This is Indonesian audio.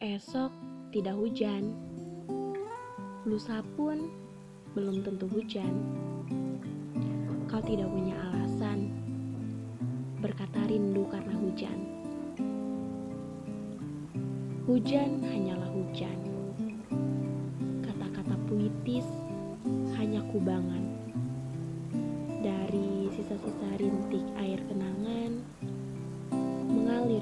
Esok tidak hujan. Lusa pun belum tentu hujan. Kau tidak punya alasan berkata rindu karena hujan. Hujan hanyalah hujan. Kata-kata puitis hanya kubangan. Dari sisa-sisa rintik air kenangan mengalir